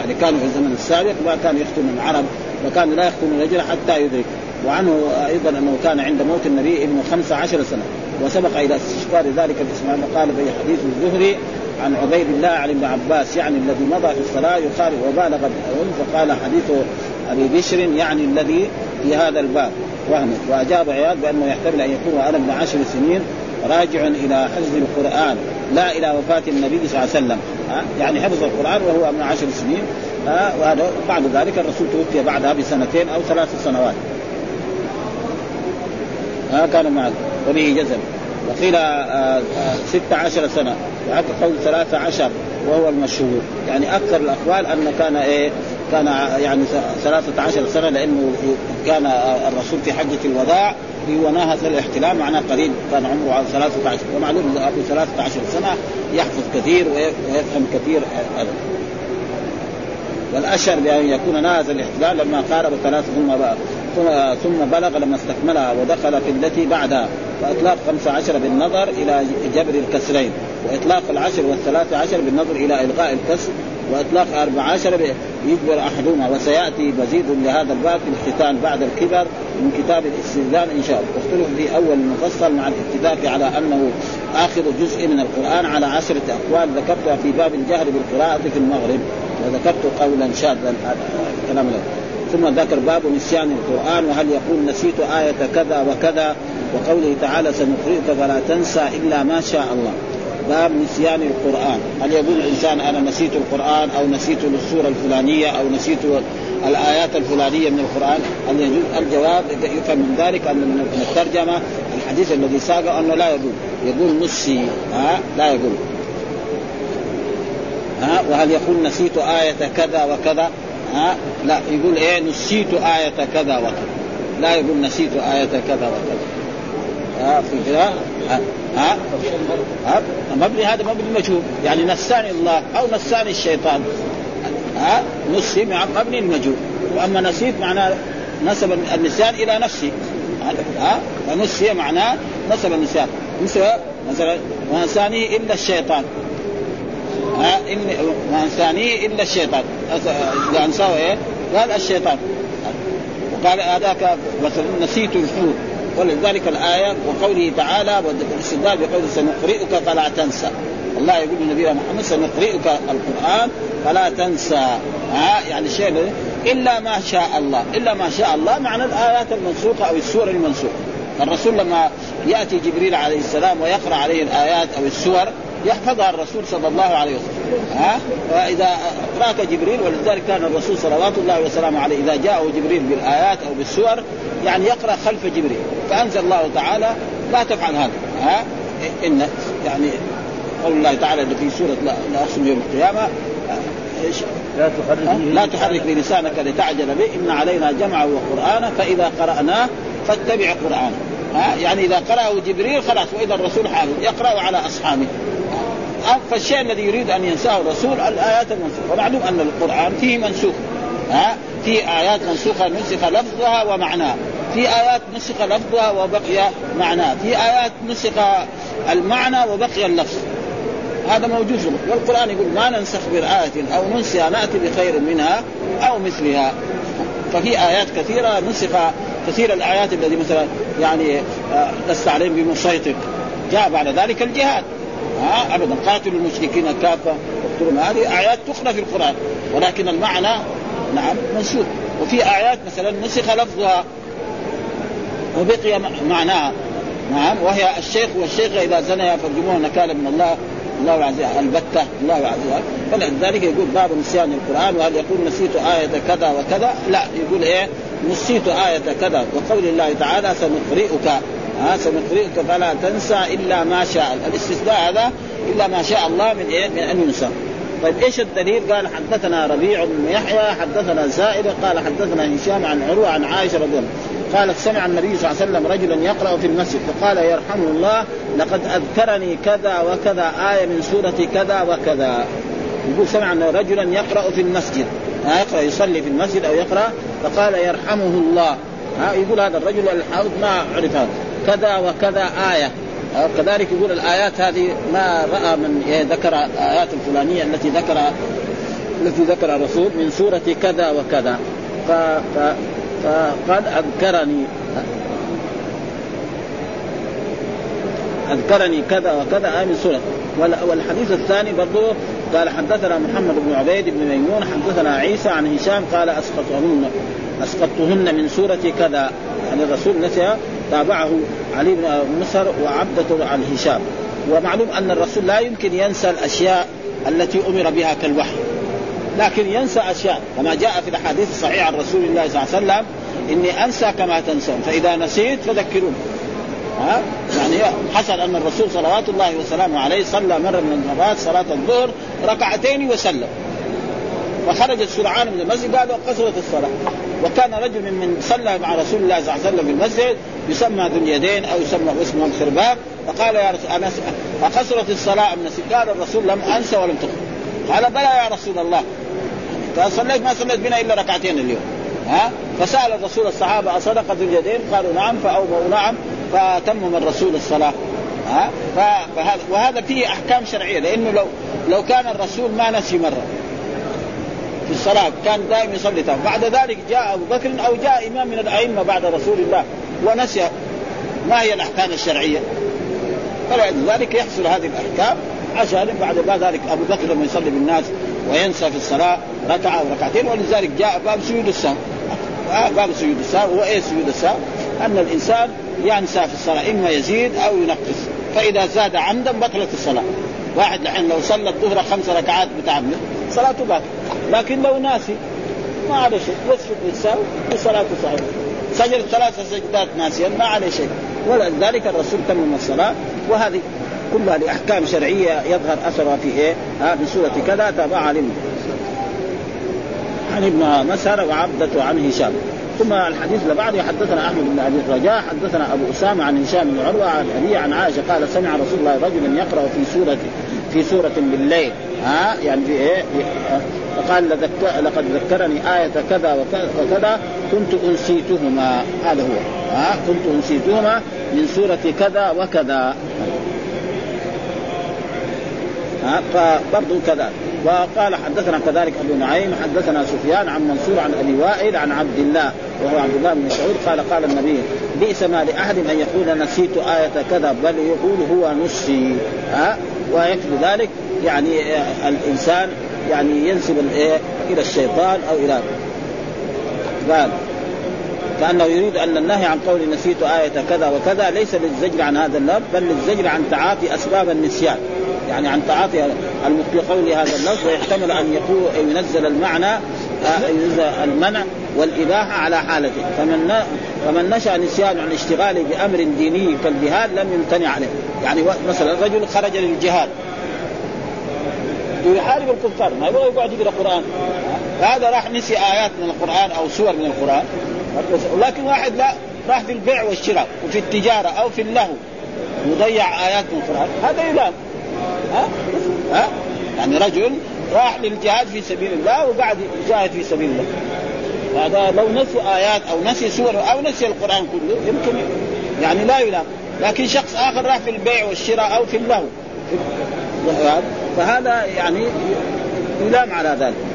[SPEAKER 2] يعني كانوا في الزمن السابق ما كانوا يختن العرب وكان لا يختن الرجل حتى يدرك. وعنه أيضا أنه كان عند موت النبي ابن 15 سنة. وسبق إلى استشكال ذلك الاسماعيل قال في حديث الزهري عن عبيد الله عن ابن عباس يعني الذي مضى في الصلاة يخالف وبالغ فقال حديث أبي بشر يعني الذي في هذا الباب. وهم وأجاب عياض بأنه يحتمل أن يكون وأنا ابن عشر سنين. راجع إلى حفظ القرآن لا إلى وفاة النبي صلى الله عليه وسلم. يعني حفظ القرآن وهو ابن عشر سنين وهذا بعد ذلك الرسول توفي بعدها بسنتين أو ثلاث سنوات. ها؟ كان معه وبه جزم. وقيل آه، آه، ستة عشر سنة. وهذا قول ثلاثة عشر وهو المشهور. يعني أكثر الأقوال أنه كان إيه؟ كان يعني ثلاثة عشر سنة لأنه كان الرسول في حجة الوداع في هو ناهز الاحتلال معناه قريب كان عمره 13 ومعلوم انه أبو 13 سنة يحفظ كثير ويفهم كثير أدب. والأشهر بأن يكون ناهز الاحتلال لما قارب ثلاث ثم ثم بلغ لما استكملها ودخل في التي بعدها واطلاق 15 بالنظر إلى جبر الكسرين وإطلاق العشر والثلاث عشر بالنظر إلى إلغاء الكسر وإطلاق 14 يكبر احدنا وسيأتي مزيد لهذا الباب في الختان بعد الكبر من كتاب الاستدلال إن شاء الله. اختلف في أول المفصل مع الاتفاق على أنه آخر جزء من القرآن على عشرة أقوال ذكرتها في باب الجهر بالقراءة في المغرب وذكرت قولا شاذا. كلام ثم ذكر باب نسيان القرآن وهل يقول نسيت آية كذا وكذا؟ وقوله تعالى سنقرئك فلا تنسى إلا ما شاء الله. باب نسيان القرآن. هل يقول الإنسان أنا نسيت القرآن أو نسيت السورة الفلانية أو نسيت الآيات الفلانية من القرآن؟ هل يجوز؟ الجواب يفهم من ذلك أن من الترجمة الحديث الذي ساق أنه لا يقول يقول نسي. ها؟ لا يقول. ها؟ وهل يقول نسيت آية كذا وكذا؟ ها؟ لا. يقول إيه؟ نسيت آية كذا وكذا. لا يقول نسيت آية كذا وكذا. ها في كذا؟ ها ها, مبني هذا مبني مجهول يعني نساني الله أو نساني الشيطان. ها نسي مبني المجهول وأما نسيت معناه نسب النسيان إلى نفسي. ها فنسي معناه نسب النسيان. مثلا ونساني إلا الشيطان. ها ما انسانيه إلا الشيطان. إذا انساه إيه؟ قال الشيطان. وقال هذاك مثلا نسيت الحوت. ولذلك الآية وقوله تعالى والاستدلال بقوله سنقرئك فلا تنسى. الله يقول لنبينا محمد سنقرئك القرآن فلا تنسى. ها؟ يعني شيء إلا ما شاء الله. إلا ما شاء الله معنى الآيات المنسوخه أو السور المنسوخه الرسول لما يأتي جبريل عليه السلام ويقرأ عليه الآيات أو السور يحفظها الرسول صلى الله عليه وسلم. ها؟ فإذا اتراك جبريل ولذلك كان الرسول صلوات الله وسلامه عليه إذا جاءه جبريل بالآيات أو بالسور يعني يقرأ خلف جبريل. فأنزل الله تعالى لا تفعل هذا. ها؟ إن يعني قول الله تعالى في سورة لا أقسم يوم القيامة إيش؟ لا تحرك لا تحرك بلسانك لتعجل به. إن علينا جمعه وقرآنه فإذا قرأناه فاتبع قرآنه. ها؟ يعني إذا قرأه جبريل خلاص وإذا الرسول حافظ يقرأه على أصحابه. فالشيء الذي يريد أن ينساه الرسول الآيات المنسوخة. ومعلوم أن القرآن فيه منسوخ ها؟ في آيات منسوخة نسخ لفظها ومعناها. في آيات نسخ لفظها وبقي معناها. في آيات نسخ المعنى وبقي اللفظ. هذا موجود والقرآن يقول ما ننسخ بآية أو ننسها نأتي بخير منها أو مثلها. ففي آيات كثيرة نسخ كثير الآيات الذي مثلا يعني آه، لست عليهم بمسيطر. جاء بعد ذلك الجهاد. ها؟ ابدا. قاتلوا المشركين كافه واقتلوا هذه آيات تخلى في القرآن. ولكن المعنى نعم منسوخ. وفي آيات مثلا نسخ لفظها. وبقي معناها. نعم وهي الشيخ والشيخه إذا زنيا فارجموه نكالا من الله. الله عز وجل البتة. الله عز وجل. فلذلك يقول باب نسيان القرآن وهل يقول نسيت آية كذا وكذا؟ لا يقول إيه؟ نسيت آية كذا. وقول الله تعالى سنقرئك. ها سنقرئك فلا تنسى إلا ما شاء الاستثناء هذا إلا ما شاء الله من إيه؟ من أن ينسى طيب إيش الدليل؟ قال حدثنا ربيع بن يحيى حدثنا زائدة قال حدثنا هشام عن عروة عن عائشة رضي الله قالت سمع النبي صلى الله عليه وسلم رجلا يقرأ في المسجد فقال يرحمه الله لقد أذكرني كذا وكذا آية من سورة كذا وكذا. يقول سمع أن رجلا يقرأ في المسجد ها يقرأ يصلي في المسجد أو يقرأ فقال يرحمه الله. ها يقول هذا الرجل الحافظ ما عرف كذا وكذا آية. كذلك يقول الآيات هذه ما رأى من ذكر ايات الفلانية التي ذكر التي ذكر الرسول من سورة كذا وكذا. ف... ف... فقد أذكرني. أذكرني كذا وكذا آية من سورة. والحديث الثاني برضو قال حدثنا محمد بن عبيد بن ميمون حدثنا عيسى عن هشام قال أسقطهن. أسقطتهن من سورة كذا. يعني الرسول نسي تابعه علي بن مسهر وعبدة عن هشام. ومعلوم أن الرسول لا يمكن ينسى الأشياء التي أمر بها كالوحي. لكن ينسى أشياء. كما جاء في الأحاديث الصحيحة عن رسول الله صلى الله عليه وسلم إني أنسى كما تنسون. فإذا نسيت فذكروني ها؟ يعني حصل أن الرسول صلوات الله وسلامه عليه صلى مرة من المرات صلاة الظهر ركعتين وسلم. فخرج سرعان من المسجد قال قصرت الصلاة. وكان رجل من صلى مع رسول الله صلى الله عليه وسلم في المسجد يسمى ذو اليدين أو يسمى اسمه الخرباب فقال يا رسول اقصرت الصلاة ام نسيت؟ قال الرسول لم أنسى ولم تخرج قال بلى يا رسول الله. قال صليت ما صليت بنا إلا ركعتين اليوم. ها؟ فسأل الرسول الصحابة أصدق ذو اليدين؟ قالوا نعم فأوبوا نعم فتمم الرسول الصلاة. ها؟ فهذا وهذا فيه أحكام شرعية لأنه لو لو كان الرسول ما نسي مرة. في الصلاة كان دائما يصلي تام. بعد ذلك جاء أبو بكر أو جاء إمام من الأئمة بعد رسول الله ونسي ما هي الأحكام الشرعية. فلذلك يحصل هذه الأحكام. عشان بعد ذلك أبو بكر لما يصلي بالناس وينسى في الصلاة ركعة أو ركعتين ولذلك جاء باب سجود السهو باب سجود السهو هو إيه سجود السهو؟ أن الإنسان ينسى في الصلاة إما يزيد أو ينقص. فإذا زاد عمدا بطلت الصلاة. واحد الحين لو صلى الظهر خمس ركعات متعمد صلاته باطله لكن لو ناسي ما عليه شيء. يسجد للسهو وصلاته صحيحه سجد ثلاث سجدات ناسيا ما عليه شيء. ولذلك الرسول تمم الصلاة وهذه كلها لأحكام شرعية يظهر أثرها في إيه؟ آه في سورة كذا تابعها لمن عن ابن مسهر وعبدة عن هشام. ثم الحديث اللي بعده حدثنا أحمد بن أبي الرجاء حدثنا أبو أسامة عن هشام بن عروة عن ابي عن عائشة قال سمع رسول الله رجلا يقرأ في سورة في سورة بالليل. ها؟ يعني في إيه؟ فقال لقد ذكرني آية كذا وكذا كنت أنسيتهما. هذا هو. ها؟ كنت أنسيتهما من سورة كذا وكذا. ها فبرضه كذا. وقال حدثنا كذلك أبو نعيم حدثنا سفيان عن منصور عن أبي وائل عن عبد الله وهو عبد الله بن مسعود قال قال النبي بئس ما لأحد أن يقول نسيت آية كذا بل يقول هو نسي. ها ويكفي ذلك يعني آه، الإنسان يعني ينسب إلى الشيطان أو إلى قال كأنه يريد أن النهي عن قول نسيت آية كذا وكذا ليس للزجر عن هذا اللفظ بل للزجر عن تعاطي أسباب النسيان. يعني عن تعاطي قول هذا اللفظ ويحتمل أن يكون ينزل المعنى آه، ينزل المنع والإباحة على حالته. فمن فمن نشأ نسيان عن اشتغاله بأمر ديني كالجهاد لم يمتنع عليه يعني مثلا رجل خرج للجهاد. يحارب الكفار ما يبغى يقعد يقرأ قرآن. هذا راح نسي آيات من القرآن أو سور من القرآن. لكن واحد لا راح في البيع والشراء وفي التجارة أو في اللهو يضيع آيات من القرآن. هذا يلام. ها؟ ها؟ يعني رجل راح للجهاد في سبيل الله وقعد يجاهد في سبيل الله. هذا لو نسي آيات أو نسي سور أو نسي القرآن كله يمكن يعني لا يلام لكن شخص آخر راح في البيع والشراء أو في اللهو. فهذا يعني يلام على ذلك.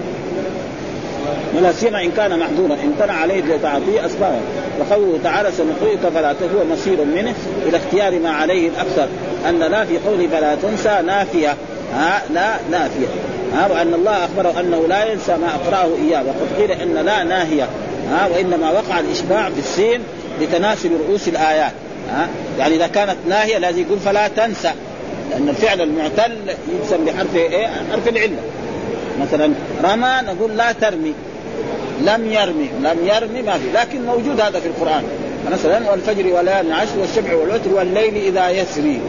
[SPEAKER 2] ولا سيما إن كان محظورا امتنع عليه لتعاطيه اسبابا وقوله تعالى سنقرئك فلا هو مصير منه إلى اختيار ما عليه الأكثر. أن لا في قوله فلا تنسى نافية. ها لا نافية. ها وأن الله أخبره أنه لا ينسى ما أقرأه إياه. وقد قيل إن لا ناهية. ها وإنما وقع الإشباع في السين لتناسب رؤوس الآيات. ها يعني إذا كانت ناهية لازم يقول فلا تنسى لأن الفعل المعتل يجزم بحرف إيه؟ حرف العلة. مثلا رمى نقول لا ترمي. لم يرمي. لم يرمي ما في. لكن موجود هذا في القرآن. مثلا والفجر وليال عشر والشبع والوتر والليل إذا يسري.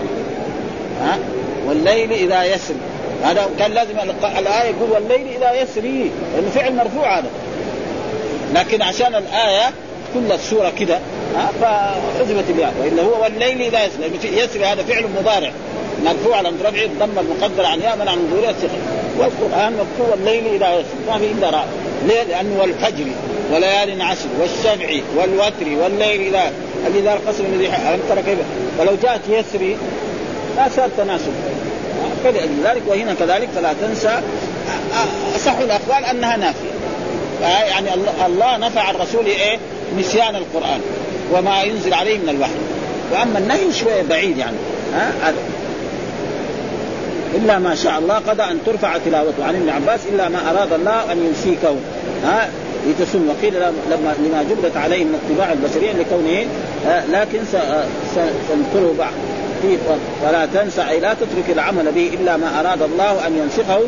[SPEAKER 2] ها؟ والليل إذا يسري. هذا كان لازم الآية يقول والليل إذا يسري. لأنه فعل مرفوع هذا. لكن عشان الآية كل السورة كده فحذفت الياء والا هو والليل إذا يسري. يسري هذا فعل مضارع. مرفوع على رفعه الضم المقدر عن ياء من ظهورها الثقل والقرآن مكتوب الليل اذا يسر ما في إلا راء ليه؟ لأنه والفجر وليال عشر والشفع والوتر والليل اذا اذا القسم الذي ألم ترى كيف؟ ولو جاءت يسري لا صار تناسب. فلذلك وهنا كذلك فلا تنسى. أصح الأقوال أنها نافية. يعني الله نفع الرسول إيه؟ نسيان القرآن وما ينزل عليه من الوحي. وأما النهي شوية بعيد يعني. ها؟ إلا ما شاء الله قضى أن ترفع تلاوته. عن ابن عباس إلا ما أراد الله أن ينسيكه ها؟ لتسن وقيل لما لما جبلت عليه من الطباع البشرية لكونه لكن سنذكره بعد ولا تنسى أي لا تترك العمل به إلا ما أراد الله أن ينسخه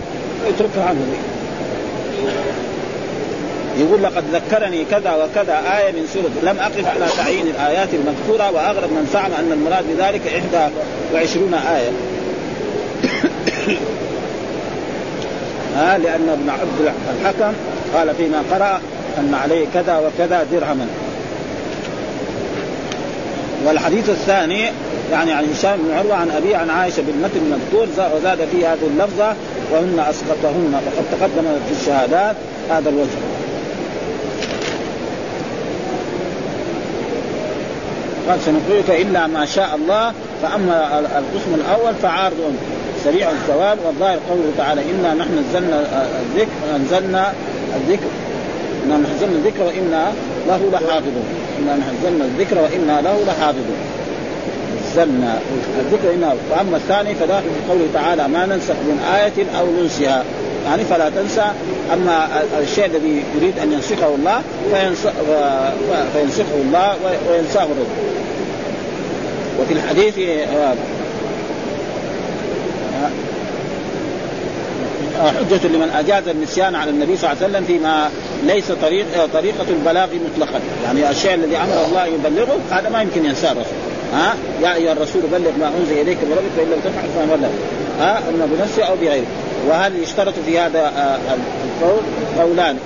[SPEAKER 2] ويتركه عنه به. يقول لقد ذكرني كذا وكذا آية من سورة لم أقف على تعيين الآيات المذكورة وأغرب من زعم أن المراد بذلك إحدى وعشرون آية. [COUGHS] ها لأن ابن عبد الحكم قال فيما قرأ أن عليه كذا وكذا درهما والحديث الثاني يعني عن هشام بن عروة عن ابي عن عائشة بالمتن المذكور وزاد فيه هذه اللفظة وهن أسقطهن وقد تقدم في الشهادات هذا الوجه. قال سنقرئك إلا ما شاء الله فأما القسم الأول فعارض سريع الثواب والظاهر قوله تعالى إنا نحن نزلنا الذكر أنزلنا الذكر. إنا نزلنا الذكر وإنا له لحافظون. إنا نزلنا الذكر وإنا له لحافظون. نزلنا الذكر إنا واما الثاني في قوله تعالى ما ننسخ من آية أو ننسها. يعني فلا تنسى. أما الشيء الذي يريد أن ينسخه الله فينسخه الله وينساه الرسول وفي الحديث حجة لمن أجاز النسيان على النبي صلى الله عليه وسلم فيما ليس طريق طريقة البلاغ مطلقا، يعني الشيء الذي أمر الله يبلغه هذا ما يمكن ينساه الرسول. ها؟ يا أيها الرسول بلغ ما أنزل إليك من ربك فإن لم تفعل فما بلغ. ها؟ إما بنفسه أو بغيره. وهل يشترط في هذا آه، القول؟ قولان.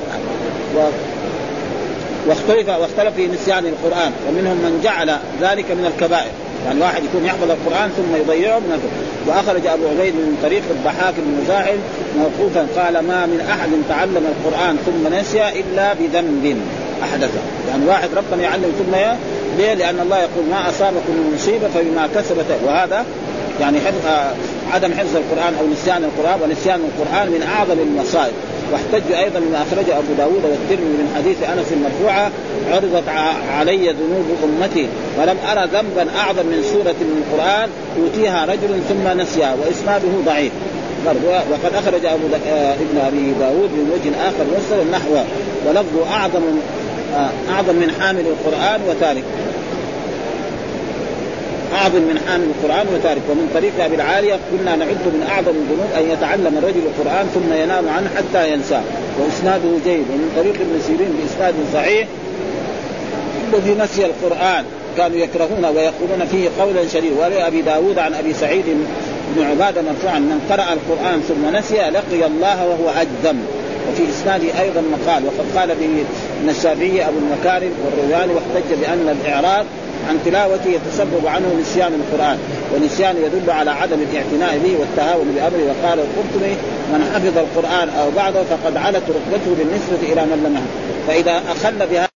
[SPEAKER 2] واختلف واختلف في نسيان القرآن. ومنهم من جعل ذلك من الكبائر. يعني واحد يكون يحفظ القرآن ثم يضيعه من وأخرج أبو عبيد من طريق الضحاك بن مزاحم موقوفا قال ما من أحد تعلم القرآن ثم نسي إلا بذنب أحدثه. يعني واحد ربنا يعلم ثم ليه؟ لأن الله يقول ما أصابكم من مصيبة فبما كسبت. وهذا يعني عدم حفظ القرآن أو نسيان القرآن. ونسيان القرآن من أعظم المصائب. واحتجوا أيضا بما أخرجه أبو داود والترمذي من حديث أنس المرفوعه عرضت علي ذنوب أمتي ولم أرى ذنبا أعظم من سورة من القرآن يؤتيها رجل ثم نسيها وإسناده ضعيف. وقد أخرج أبو آه، ابن أبي داود من وجه آخر مرسل نحوه ولفظه أعظم آه، أعظم من حامل القرآن وتارك. اعظم من حامل القرآن وتارك. ومن طريق أبي العالية كنا نعد من أعظم الذنوب أن يتعلم الرجل القرآن ثم ينام عنه حتى ينساه. وإسناده جيد. ومن طريق ابن سيرين بإسناد صحيح الذي نسي القرآن. كانوا يكرهون ويقولون فيه قولا شديدا. ولابي داود عن أبي سعيد بن عبادة مرفوعا من قرأ القرآن ثم نسي لقي الله وهو أجذم وفي إسناده أيضا مقال. وقد قال به الشافعي أبو المكارم والرواني واحتج بأن الإعراض عن تلاوته يتسبب عنه نسيان القرآن والنسيان يدل على عدم الاعتناء به والتهاون بأمره. وقال القرطبي من حفظ القرآن أو بعده فقد علت رتبته بالنسبة إلى من لم فإذا أخل بها